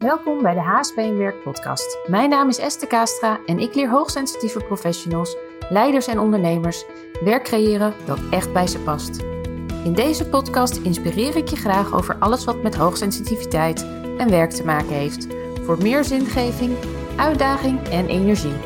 Welkom bij de HSP Werk podcast. Mijn naam is Esther Kastra en ik leer hoogsensitieve professionals, leiders en ondernemers werk creëren dat echt bij ze past. In deze podcast inspireer ik je graag over alles wat met hoogsensitiviteit en werk te maken heeft. Voor meer zingeving, uitdaging en energie.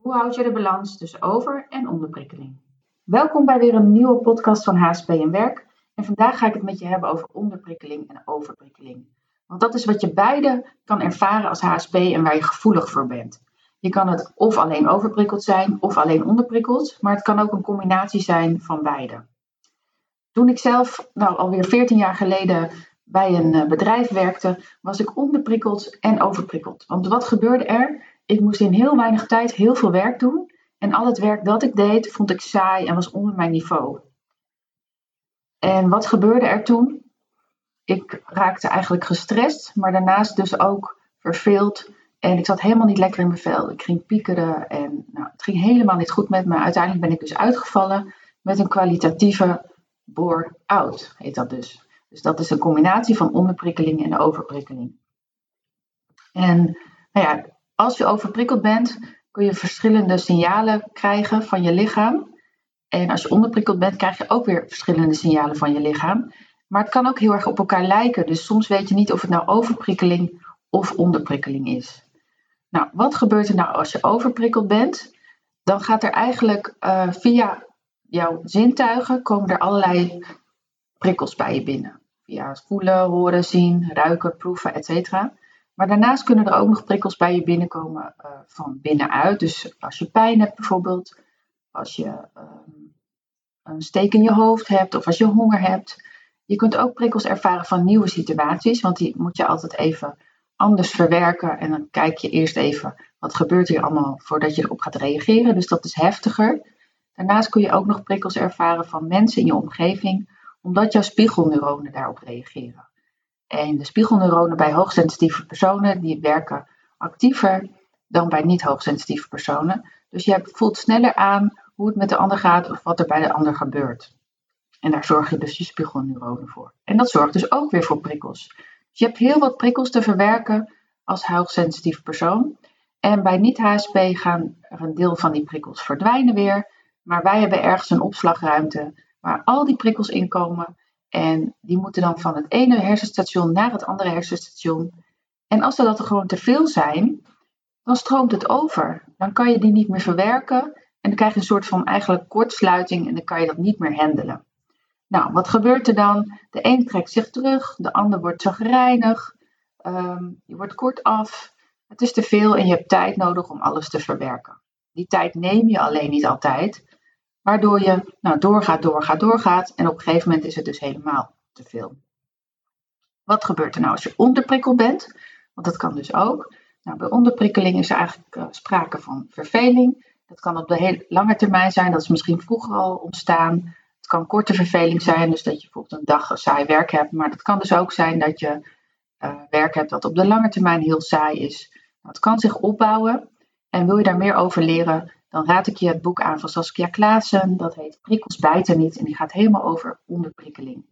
Hoe houd je de balans tussen over- en onderprikkeling? Welkom bij weer een nieuwe podcast van HSP en Werk. En vandaag ga ik het met je hebben over onderprikkeling en overprikkeling. Want dat is wat je beide kan ervaren als HSP en waar je gevoelig voor bent. Je kan het of alleen overprikkeld zijn of alleen onderprikkeld, maar het kan ook een combinatie zijn van beide. Toen ik zelf, nou alweer 14 jaar geleden, bij een eh, bedrijf werkte, was ik onderprikkeld en overprikkeld. Want wat gebeurde er? Ik moest in heel weinig tijd heel veel werk doen en al het werk dat ik deed, vond ik saai en was onder mijn niveau. En wat gebeurde er toen? Ik raakte eigenlijk gestrest, maar daarnaast dus ook verveeld. En ik zat helemaal niet lekker in mijn vel. Ik ging piekeren en nou, het ging helemaal niet goed met me. Uiteindelijk ben ik dus uitgevallen met een kwalitatieve bore-out, heet dat dus. Dus dat is een combinatie van onderprikkeling en overprikkeling. En nou ja, als je overprikkeld bent, kun je verschillende signalen krijgen van je lichaam. En als je onderprikkeld bent, krijg je ook weer verschillende signalen van je lichaam. Maar het kan ook heel erg op elkaar lijken. Dus soms weet je niet of het nou overprikkeling of onderprikkeling is. Nou, wat gebeurt er nou als je overprikkeld bent? Dan gaat er eigenlijk uh, via jouw zintuigen komen er allerlei prikkels bij je binnen. Via voelen, horen, zien, ruiken, proeven, etc. Maar daarnaast kunnen er ook nog prikkels bij je binnenkomen uh, van binnenuit. Dus als je pijn hebt bijvoorbeeld, als je um, een steek in je hoofd hebt of als je honger hebt. Je kunt ook prikkels ervaren van nieuwe situaties, want die moet je altijd even anders verwerken. En dan kijk je eerst even wat gebeurt hier allemaal voordat je erop gaat reageren. Dus dat is heftiger. Daarnaast kun je ook nog prikkels ervaren van mensen in je omgeving, omdat jouw spiegelneuronen daarop reageren. En de spiegelneuronen bij hoogsensitieve personen die werken actiever dan bij niet hoogsensitieve personen. Dus je voelt sneller aan hoe het met de ander gaat of wat er bij de ander gebeurt. En daar zorg je dus je spiegelneuronen voor. En dat zorgt dus ook weer voor prikkels. Dus je hebt heel wat prikkels te verwerken als hoogsensitieve persoon. En bij niet-HSP gaan er een deel van die prikkels verdwijnen weer. Maar wij hebben ergens een opslagruimte waar al die prikkels in komen. En die moeten dan van het ene hersenstation naar het andere hersenstation. En als er dat er gewoon te veel zijn, dan stroomt het over. Dan kan je die niet meer verwerken. En dan krijg je een soort van eigenlijk kortsluiting en dan kan je dat niet meer handelen. Nou, wat gebeurt er dan? De een trekt zich terug, de ander wordt zagrijnig, um, je wordt kortaf. Het is te veel en je hebt tijd nodig om alles te verwerken. Die tijd neem je alleen niet altijd, waardoor je nou, doorgaat, doorgaat, doorgaat en op een gegeven moment is het dus helemaal te veel. Wat gebeurt er nou als je onderprikkeld bent? Want dat kan dus ook. Nou, bij onderprikkeling is er eigenlijk uh, sprake van verveling. Dat kan op de hele lange termijn zijn, dat is misschien vroeger al ontstaan. Het kan korte verveling zijn, dus dat je bijvoorbeeld een dag saai werk hebt. Maar het kan dus ook zijn dat je uh, werk hebt dat op de lange termijn heel saai is. Nou, het kan zich opbouwen. En wil je daar meer over leren, dan raad ik je het boek aan van Saskia Klaassen. Dat heet Prikkels bijten niet en die gaat helemaal over onderprikkeling.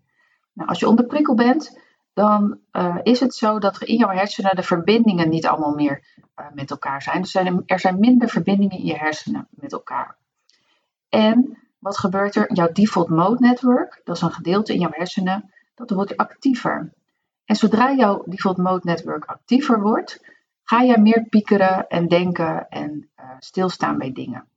Nou, als je onderprikkeld bent, dan uh, is het zo dat er in jouw hersenen de verbindingen niet allemaal meer uh, met elkaar zijn. Dus zijn er, er zijn minder verbindingen in je hersenen met elkaar. En wat gebeurt er? Jouw default mode network, dat is een gedeelte in jouw hersenen, dat wordt actiever. En zodra jouw default mode network actiever wordt, ga je meer piekeren en denken en uh, stilstaan bij dingen.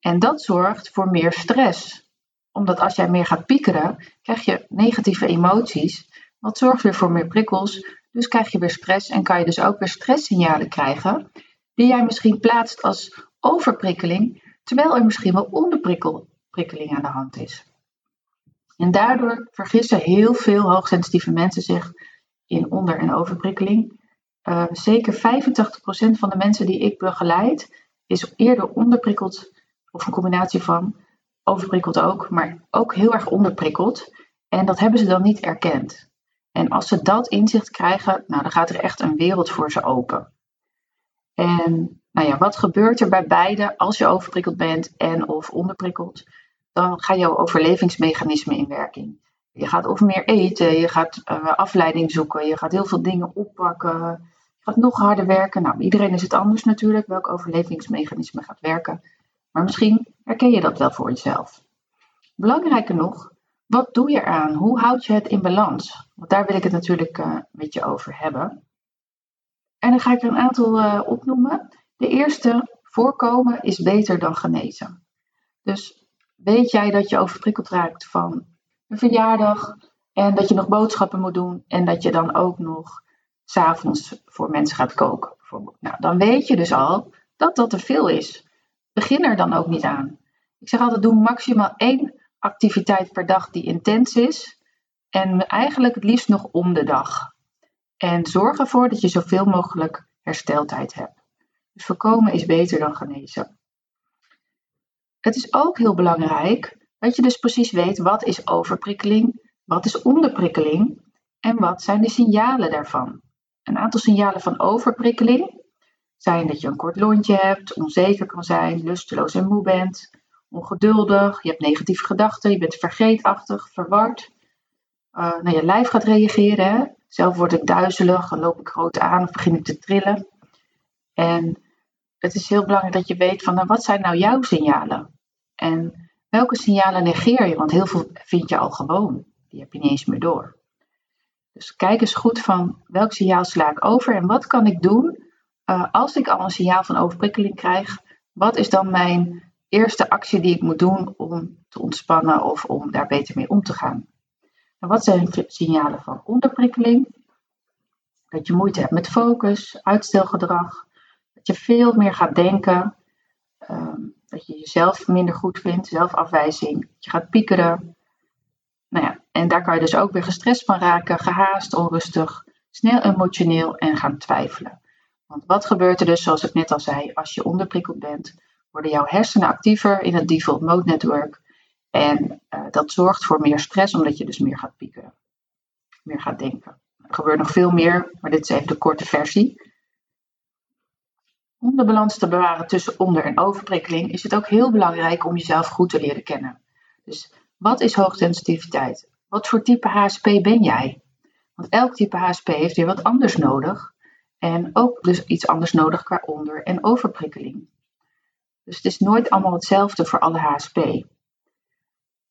En dat zorgt voor meer stress. Omdat als jij meer gaat piekeren, krijg je negatieve emoties, wat zorgt weer voor meer prikkels. Dus krijg je weer stress en kan je dus ook weer stresssignalen krijgen, die jij misschien plaatst als overprikkeling, terwijl er misschien wel onderprikkeling aan de hand is. En daardoor vergissen heel veel hoogsensitieve mensen zich in onder- en overprikkeling. Uh, zeker 85% van de mensen die ik begeleid is eerder onderprikkeld, of een combinatie van overprikkeld ook, maar ook heel erg onderprikkeld. En dat hebben ze dan niet erkend. En als ze dat inzicht krijgen, nou, dan gaat er echt een wereld voor ze open. En nou ja, wat gebeurt er bij beide als je overprikkeld bent en of onderprikkeld? dan gaan jouw overlevingsmechanismen in werking. Je gaat of meer eten, je gaat uh, afleiding zoeken, je gaat heel veel dingen oppakken, gaat nog harder werken. Nou, iedereen is het anders natuurlijk, welk overlevingsmechanisme gaat werken. Maar misschien herken je dat wel voor jezelf. Belangrijker nog, wat doe je eraan? Hoe houd je het in balans? Want daar wil ik het natuurlijk uh, met je over hebben. En dan ga ik er een aantal uh, opnoemen. De eerste, voorkomen is beter dan genezen. Dus weet jij dat je overprikkeld raakt van een verjaardag en dat je nog boodschappen moet doen en dat je dan ook nog s'avonds voor mensen gaat koken. Nou, dan weet je dus al dat dat te veel is. Begin er dan ook niet aan. Ik zeg altijd, doe maximaal één activiteit per dag die intens is. En eigenlijk het liefst nog om de dag. En zorg ervoor dat je zoveel mogelijk hersteltijd hebt. Dus voorkomen is beter dan genezen. Het is ook heel belangrijk dat je dus precies weet wat is overprikkeling, wat is onderprikkeling en wat zijn de signalen daarvan. Een aantal signalen van overprikkeling zijn dat je een kort lontje hebt, onzeker kan zijn, lusteloos en moe bent, ongeduldig, je hebt negatieve gedachten, je bent vergeetachtig, verward. Uh, nou, je lijf gaat reageren. Zelf word ik duizelig, dan loop ik groot aan of begin ik te trillen. En het is heel belangrijk dat je weet van nou, wat zijn nou jouw signalen? En welke signalen negeer je? Want heel veel vind je al gewoon. Die heb je niet eens meer door. Dus kijk eens goed van welk signaal sla ik over en wat kan ik doen uh, als ik al een signaal van overprikkeling krijg. Wat is dan mijn eerste actie die ik moet doen om te ontspannen of om daar beter mee om te gaan. En wat zijn signalen van onderprikkeling? Dat je moeite hebt met focus, uitstelgedrag, dat je veel meer gaat denken, ehm, dat je jezelf minder goed vindt, zelfafwijzing, dat je gaat piekeren. Nou ja, en daar kan je dus ook weer gestrest van raken, gehaast, onrustig, snel emotioneel en gaan twijfelen. Want wat gebeurt er dus, zoals ik net al zei, als je onderprikkeld bent? worden jouw hersenen actiever in het default mode network. En uh, dat zorgt voor meer stress, omdat je dus meer gaat piekeren. Meer gaat denken. Er gebeurt nog veel meer, maar dit is even de korte versie. Om de balans te bewaren tussen onder- en overprikkeling is het ook heel belangrijk om jezelf goed te leren kennen. Dus wat is hoogsensitiviteit? Wat voor type HSP ben jij? Want elk type HSP heeft weer wat anders nodig. En ook dus iets anders nodig qua onder- en overprikkeling. Dus het is nooit allemaal hetzelfde voor alle HSP.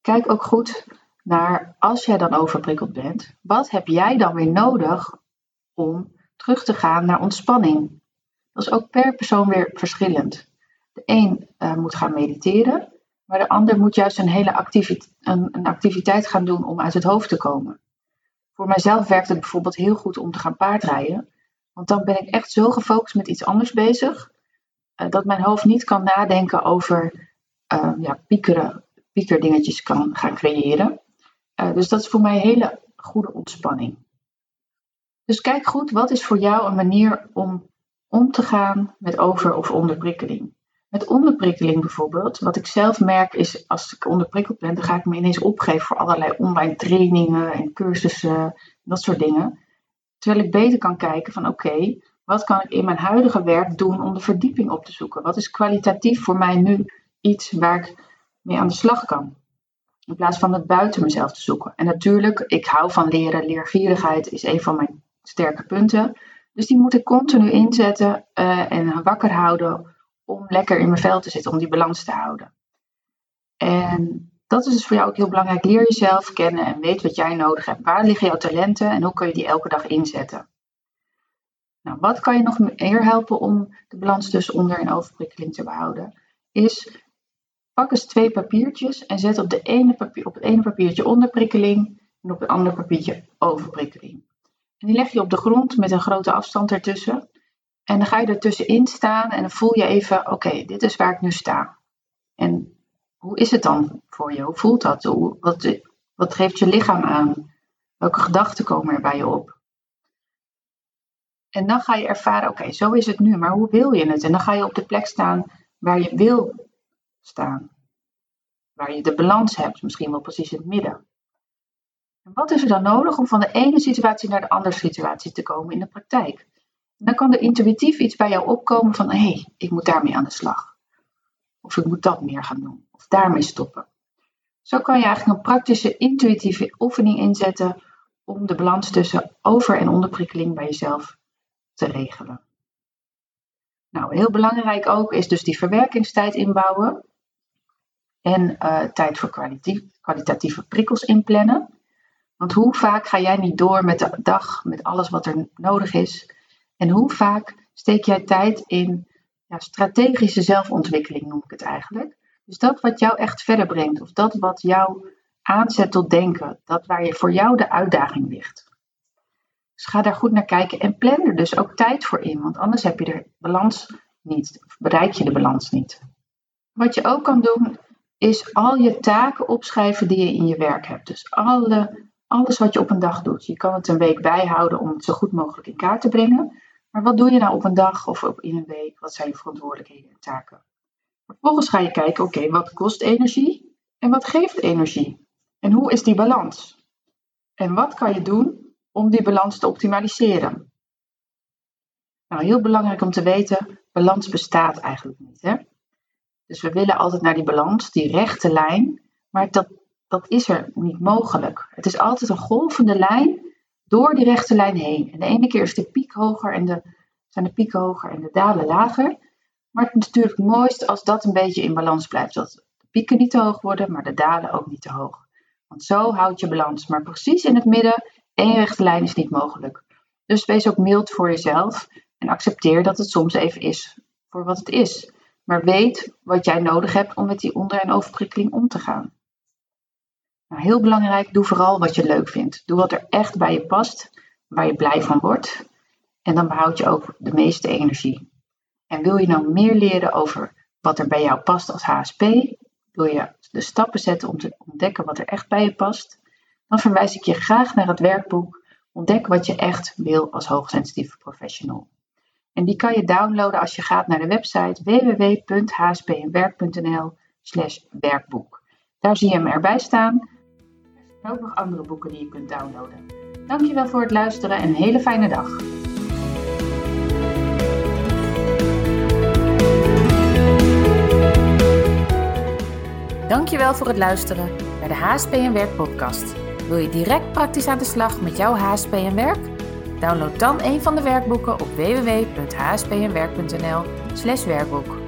Kijk ook goed naar als jij dan overprikkeld bent, wat heb jij dan weer nodig om terug te gaan naar ontspanning? Dat is ook per persoon weer verschillend. De een uh, moet gaan mediteren, maar de ander moet juist een hele activiteit, een, een activiteit gaan doen om uit het hoofd te komen. Voor mijzelf werkt het bijvoorbeeld heel goed om te gaan paardrijden, want dan ben ik echt zo gefocust met iets anders bezig uh, dat mijn hoofd niet kan nadenken over uh, ja, piekeren, piekerdingetjes kan gaan creëren. Uh, dus dat is voor mij een hele goede ontspanning. Dus kijk goed, wat is voor jou een manier om om te gaan met over- of onderprikkeling? Met onderprikkeling bijvoorbeeld, wat ik zelf merk is als ik onderprikkeld ben, dan ga ik me ineens opgeven voor allerlei online trainingen en cursussen, dat soort dingen. Terwijl ik beter kan kijken van oké, wat kan ik in mijn huidige werk doen om de verdieping op te zoeken? Wat is kwalitatief voor mij nu iets waar ik mee aan de slag kan? In plaats van het buiten mezelf te zoeken. En natuurlijk, ik hou van leren. Leergierigheid is een van mijn sterke punten. Dus die moet ik continu inzetten uh, en wakker houden om lekker in mijn vel te zitten, om die balans te houden. En dat is dus voor jou ook heel belangrijk. Leer jezelf kennen en weet wat jij nodig hebt. Waar liggen jouw talenten en hoe kun je die elke dag inzetten? Nou, wat kan je nog meer helpen om de balans tussen onder- en overprikkeling te behouden? Is pak eens twee papiertjes en zet op, de ene papier, op het ene papiertje onderprikkeling en op het andere papiertje overprikkeling. En die leg je op de grond met een grote afstand ertussen. En dan ga je ertussenin staan en dan voel je even, oké, dit is waar ik nu sta. En hoe is het dan voor je? Hoe voelt dat? Wat, wat geeft je lichaam aan? Welke gedachten komen er bij je op? En dan ga je ervaren, oké, zo is het nu, maar hoe wil je het? En dan ga je op de plek staan waar je wil staan. Waar je de balans hebt, misschien wel precies in het midden. En wat is er dan nodig om van de ene situatie naar de andere situatie te komen in de praktijk? Dan kan er intuïtief iets bij jou opkomen van, hé, hey, ik moet daarmee aan de slag. Of ik moet dat meer gaan doen. Of daarmee stoppen. Zo kan je eigenlijk een praktische, intuïtieve oefening inzetten om de balans tussen over- en onderprikkeling bij jezelf te regelen. Nou, heel belangrijk ook is dus die verwerkingstijd inbouwen en uh, tijd voor kwalitatieve prikkels inplannen. Want hoe vaak ga jij niet door met de dag, met alles wat er nodig is? En hoe vaak steek jij tijd in ja, strategische zelfontwikkeling, noem ik het eigenlijk? Dus dat wat jou echt verder brengt, of dat wat jou aanzet tot denken, dat waar je voor jou de uitdaging ligt. Dus ga daar goed naar kijken en plan er dus ook tijd voor in, want anders heb je de balans niet, of bereik je de balans niet. Wat je ook kan doen, is al je taken opschrijven die je in je werk hebt. Dus alle, alles wat je op een dag doet. Je kan het een week bijhouden om het zo goed mogelijk in kaart te brengen. Maar wat doe je nou op een dag of in een week? Wat zijn je verantwoordelijkheden en taken? Vervolgens ga je kijken, oké, wat kost energie en wat geeft energie? En hoe is die balans? En wat kan je doen om die balans te optimaliseren? Nou, heel belangrijk om te weten, balans bestaat eigenlijk niet. Hè? Dus we willen altijd naar die balans, die rechte lijn, maar dat, dat is er niet mogelijk. Het is altijd een golvende lijn door die rechte lijn heen. En de ene keer is de piek hoger en de, zijn de pieken hoger en de dalen lager. Maar het is natuurlijk het mooist als dat een beetje in balans blijft. Dat de pieken niet te hoog worden, maar de dalen ook niet te hoog. Want zo houd je balans. Maar precies in het midden, één rechte lijn is niet mogelijk. Dus wees ook mild voor jezelf en accepteer dat het soms even is voor wat het is. Maar weet wat jij nodig hebt om met die onder- en overprikkeling om te gaan. Nou, heel belangrijk, doe vooral wat je leuk vindt. Doe wat er echt bij je past, waar je blij van wordt. En dan behoud je ook de meeste energie. En wil je nou meer leren over wat er bij jou past als HSP, wil je de stappen zetten om te ontdekken wat er echt bij je past, dan verwijs ik je graag naar het werkboek Ontdek wat je echt wil als hoogsensitieve professional. En die kan je downloaden als je gaat naar de website www.hspnwerk.nl werkboek. Daar zie je hem erbij staan. Ook nog andere boeken die je kunt downloaden. Dankjewel voor het luisteren en een hele fijne dag. Dankjewel voor het luisteren naar de HSP en Werk podcast. Wil je direct praktisch aan de slag met jouw HSP en Werk? Download dan een van de werkboeken op www.hspnwerk.nl/werkboek.